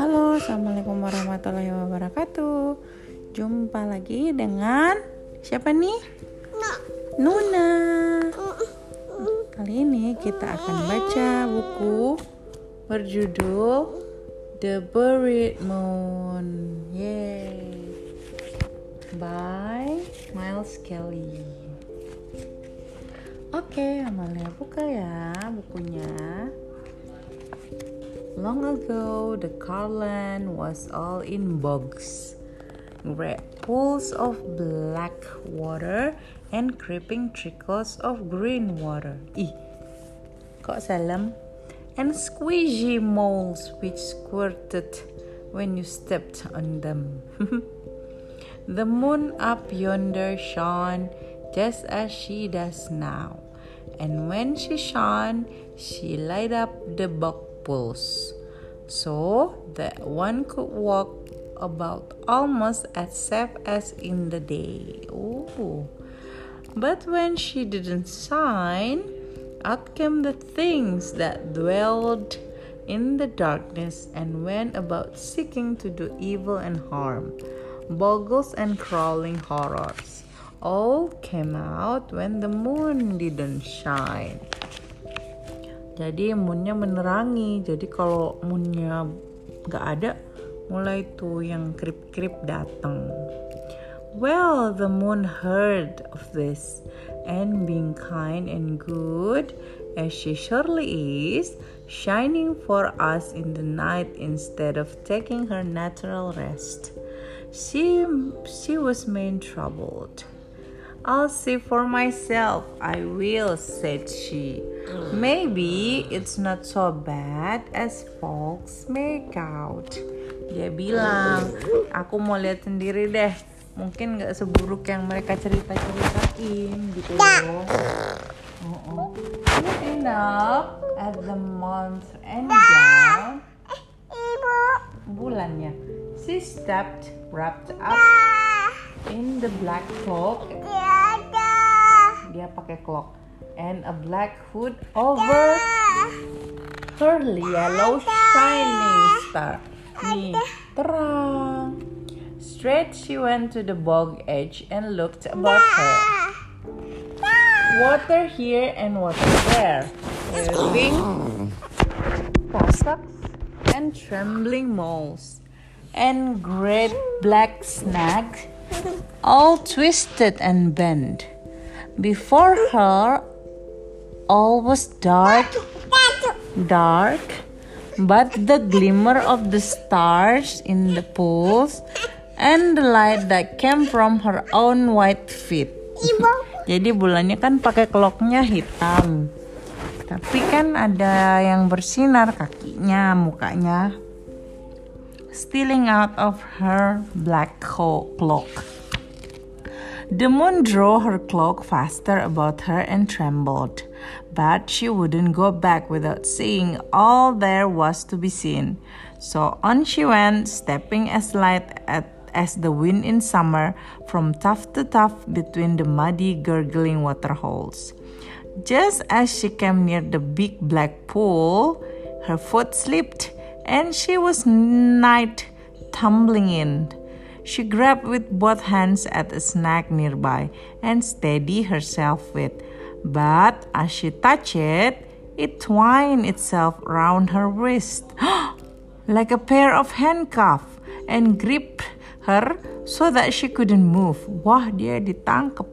Halo, assalamualaikum warahmatullahi wabarakatuh. Jumpa lagi dengan siapa nih? Nuna. Kali ini kita akan baca buku berjudul The Buried Moon. Yay. By Miles Kelly. Oke, Amalia buka ya bukunya. Long ago, the Carland was all in bogs, great pools of black water, and creeping trickles of green water. Ih, kok salam? And squishy moles which squirted when you stepped on them. the moon up yonder shone just as she does now, and when she shone, she light up the bog so that one could walk about almost as safe as in the day. Ooh. But when she didn't shine, out came the things that dwelled in the darkness and went about seeking to do evil and harm. Boggles and crawling horrors all came out when the moon didn't shine. Jadi moonnya menerangi. Jadi kalau moonnya nggak ada, mulai tuh yang krip-krip datang. Well, the moon heard of this, and being kind and good as she surely is, shining for us in the night instead of taking her natural rest, she she was made troubled. I'll see for myself, I will, said she. Maybe it's not so bad as folks make out. Dia bilang, aku mau lihat sendiri deh. Mungkin nggak seburuk yang mereka cerita-ceritain gitu loh. Oh, oh. Looking up at the month and down. Bulannya. She stepped wrapped up in the black cloak dia pakai clock. And a black hood over her yellow shining star. Nih terang. Straight she went to the bog edge and looked about her. Water here and water there. Waving fossocks and trembling moles. And great black snags all twisted and bent before her, all was dark, dark, but the glimmer of the stars in the pools and the light that came from her own white feet. Jadi bulannya kan pakai keloknya hitam. Tapi kan ada yang bersinar kakinya, mukanya. Stealing out of her black cloak. The moon drew her cloak faster about her and trembled, but she wouldn't go back without seeing all there was to be seen. So on she went, stepping as light at, as the wind in summer, from tuft to tuft between the muddy, gurgling water holes. Just as she came near the big black pool, her foot slipped, and she was nigh tumbling in. She grabbed with both hands at a snag nearby and steadied herself with. But as she touched it, it twined itself round her wrist like a pair of handcuffs and gripped her so that she couldn't move. Wah, dia ditangkap.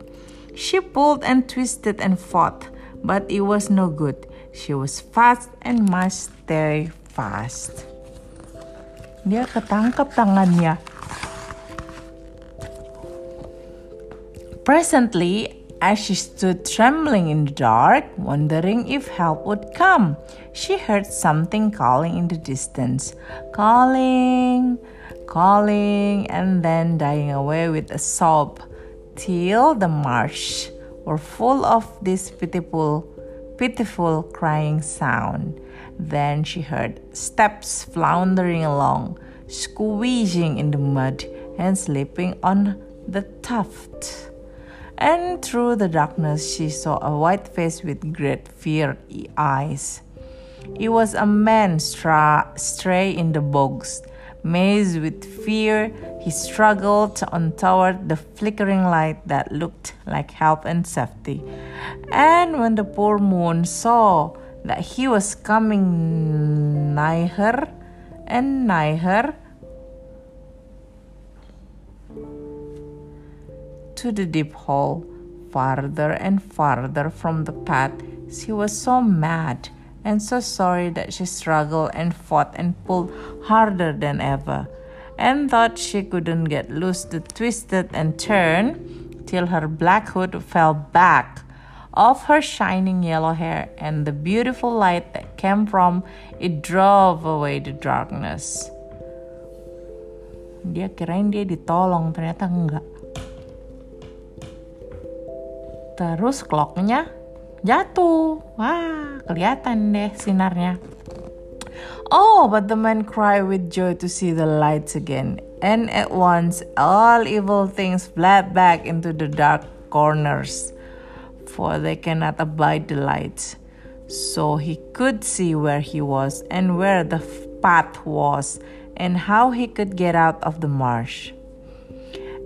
She pulled and twisted and fought, but it was no good. She was fast and must stay fast. Dia ketangkap tangannya. Presently, as she stood trembling in the dark, wondering if help would come, she heard something calling in the distance. Calling, calling, and then dying away with a sob, till the marsh were full of this pitiful, pitiful crying sound. Then she heard steps floundering along, squeezing in the mud and slipping on the tuft and through the darkness she saw a white face with great fiery eyes. It was a man stra- stray in the bogs. Mazed with fear, he struggled on toward the flickering light that looked like help and safety. And when the poor moon saw that he was coming nigh her and nigh her, to the deep hole, farther and farther from the path, she was so mad and so sorry that she struggled and fought and pulled harder than ever, and thought she couldn't get loose to twisted and turn till her black hood fell back off her shining yellow hair, and the beautiful light that came from it drove away the darkness. Dia kirain dia ditolong, ternyata enggak. Terus clocknya jatuh. Wah, kelihatan deh sinarnya. Oh, but the man cried with joy to see the lights again. And at once all evil things fled back into the dark corners, for they cannot abide the light. So he could see where he was and where the path was, and how he could get out of the marsh.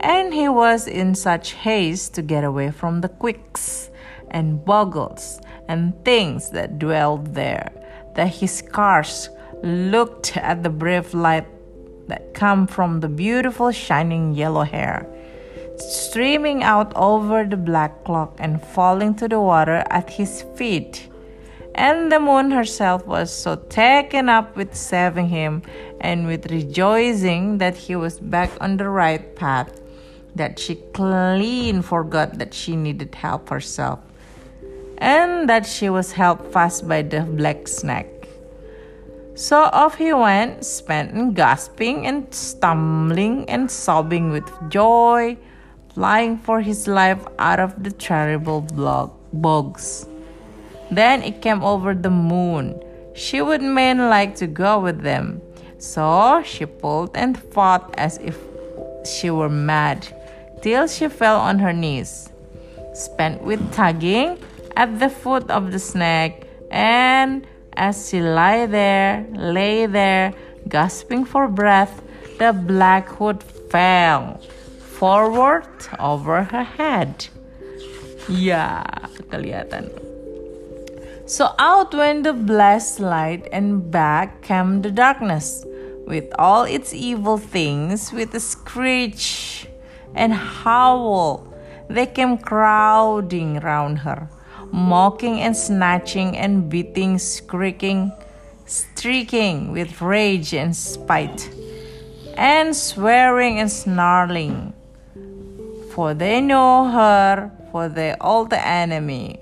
And he was in such haste to get away from the quicks and boggles and things that dwelled there, that he scarce looked at the brave light that come from the beautiful shining yellow hair, streaming out over the black cloak and falling to the water at his feet. And the moon herself was so taken up with saving him and with rejoicing that he was back on the right path that she clean forgot that she needed help herself and that she was held fast by the black snake. So off he went, spent gasping and stumbling and sobbing with joy, flying for his life out of the terrible bogs. Then it came over the moon. She would main like to go with them. So she pulled and fought as if she were mad, till she fell on her knees. Spent with tugging, at the foot of the snake, and as she lay there, lay there, gasping for breath, the black hood fell forward over her head. Ya, kelihatan. So out went the blessed light, and back came the darkness, with all its evil things, with a screech and howl. They came crowding round her mocking and snatching and beating, shrieking, streaking with rage and spite, and swearing and snarling. For they know her for the old enemy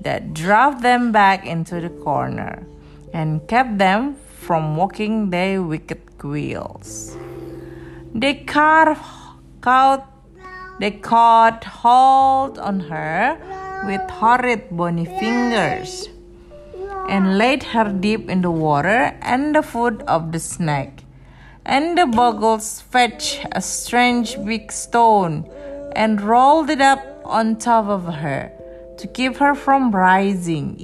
that drove them back into the corner and kept them from walking their wicked wheels. They caught, caught, they caught hold on her with horrid bony fingers and laid her deep in the water and the foot of the snake. And the boggles fetched a strange big stone and rolled it up on top of her to keep her from rising.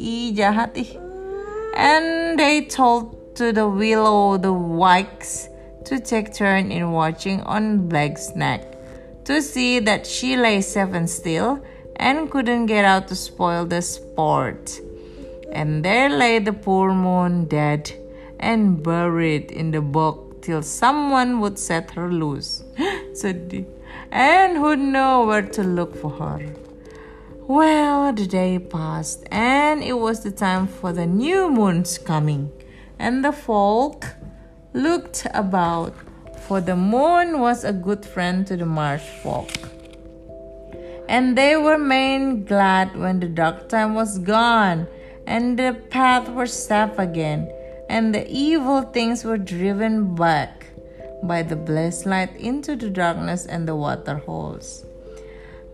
And they told to the Will-o'-the-wykes to take turn in watching on Black neck, to see that she lay safe and still and couldn't get out to spoil the sport. And there lay the poor moon dead and buried in the bog till someone would set her loose. Sedih. And who'd know where to look for her. Well, the day passed, and it was the time for the new moon's coming. And the folk looked about, for the moon was a good friend to the marsh folk. And they were made glad when the dark time was gone, and the path was safe again, and the evil things were driven back by the blessed light into the darkness and the water holes.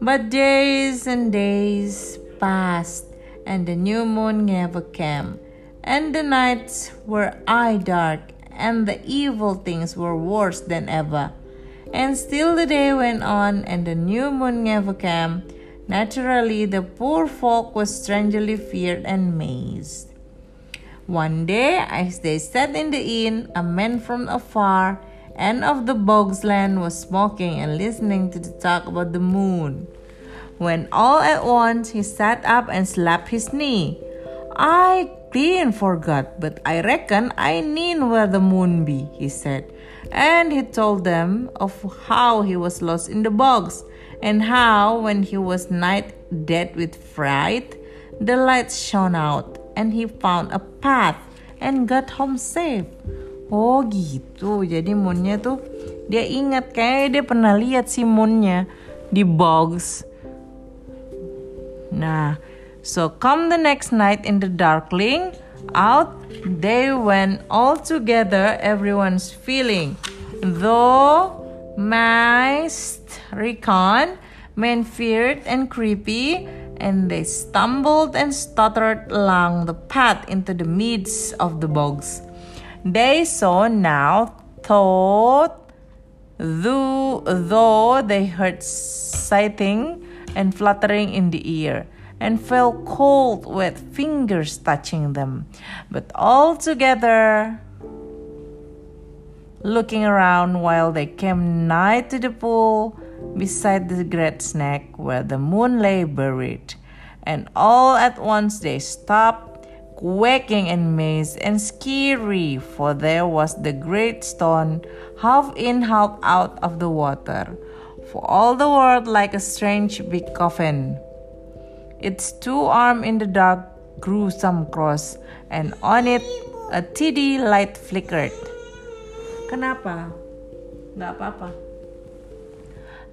But days and days passed, and the new moon never came, and the nights were eye dark, and the evil things were worse than ever. And still the day went on, and the new moon never came. Naturally, the poor folk was strangely feared and mazed. One day, as they sat in the inn, a man from afar end of the bog's land was smoking and listening to the talk about the moon. When all at once he sat up and slapped his knee. I clean forgot, but I reckon I knew where the moon be, he said. And he told them of how he was lost in the bogs, and how when he was night dead with fright, the light shone out, and he found a path and got home safe. Oh gitu, jadi moonnya tuh dia ingat kayak dia pernah lihat si moonnya di bogs. Nah, so come the next night in the darkling, out they went all together, everyone's feeling. Though mice recon, men feared and creepy, and they stumbled and stuttered along the path into the midst of the bogs. They saw now, thought, though, though they heard sighing and fluttering in the ear, and felt cold with fingers touching them. But all together, looking around while they came nigh to the pool beside the great snake where the moon lay buried. And all at once they stopped quaking and mazed and scary, for there was the great stone, half in, half out of the water, for all the world like a strange big coffin. Its two arm in the dark grew some cross, and on it a tiddy light flickered. Kenapa? Gak apa-apa.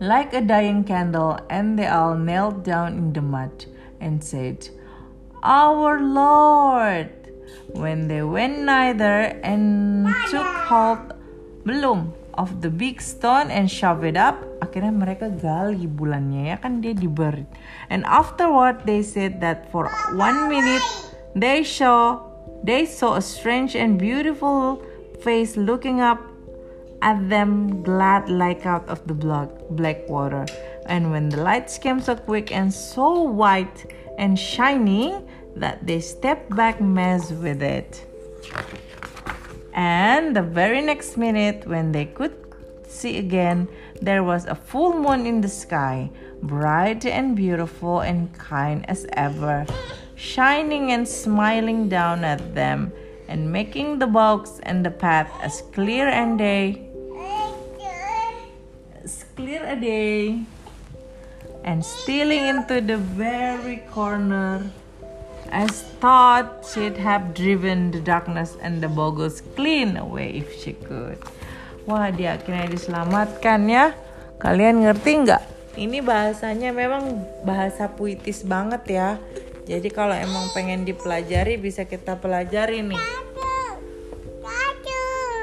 Like a dying candle, and they all knelt down in the mud and said, our Lord. When they went neither and took hold belum of the big stone and shoved it up, akhirnya mereka gali bulannya ya kan dia diberi. And afterward they said that for one minute they saw they saw a strange and beautiful face looking up at them glad like out of the black, black water. And when the lights came so quick and so white and shining, that they stepped back mess with it. And the very next minute, when they could see again, there was a full moon in the sky, bright and beautiful and kind as ever, shining and smiling down at them and making the box and the path as clear and day as clear a day and stealing into the very corner as thought she'd have driven the darkness and the bogus clean away if she could. Wah, dia akhirnya diselamatkan ya. Kalian ngerti nggak? Ini bahasanya memang bahasa puitis banget ya. Jadi kalau emang pengen dipelajari bisa kita pelajari nih.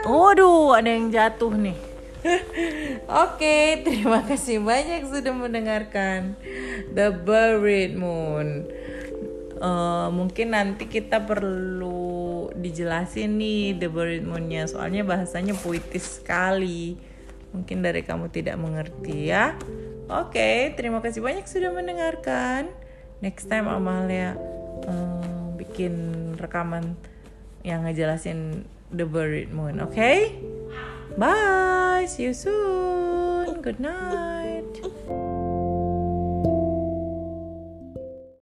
Waduh, ada yang jatuh nih. Oke, terima kasih banyak sudah mendengarkan The Buried Moon uh, mungkin nanti kita perlu dijelasin nih the buried moonnya. Soalnya bahasanya puitis sekali. Mungkin dari kamu tidak mengerti ya. Oke okay, terima kasih banyak sudah mendengarkan. Next time Amalia uh, bikin rekaman yang ngejelasin the buried moon oke? Okay? bye see you soon. Good night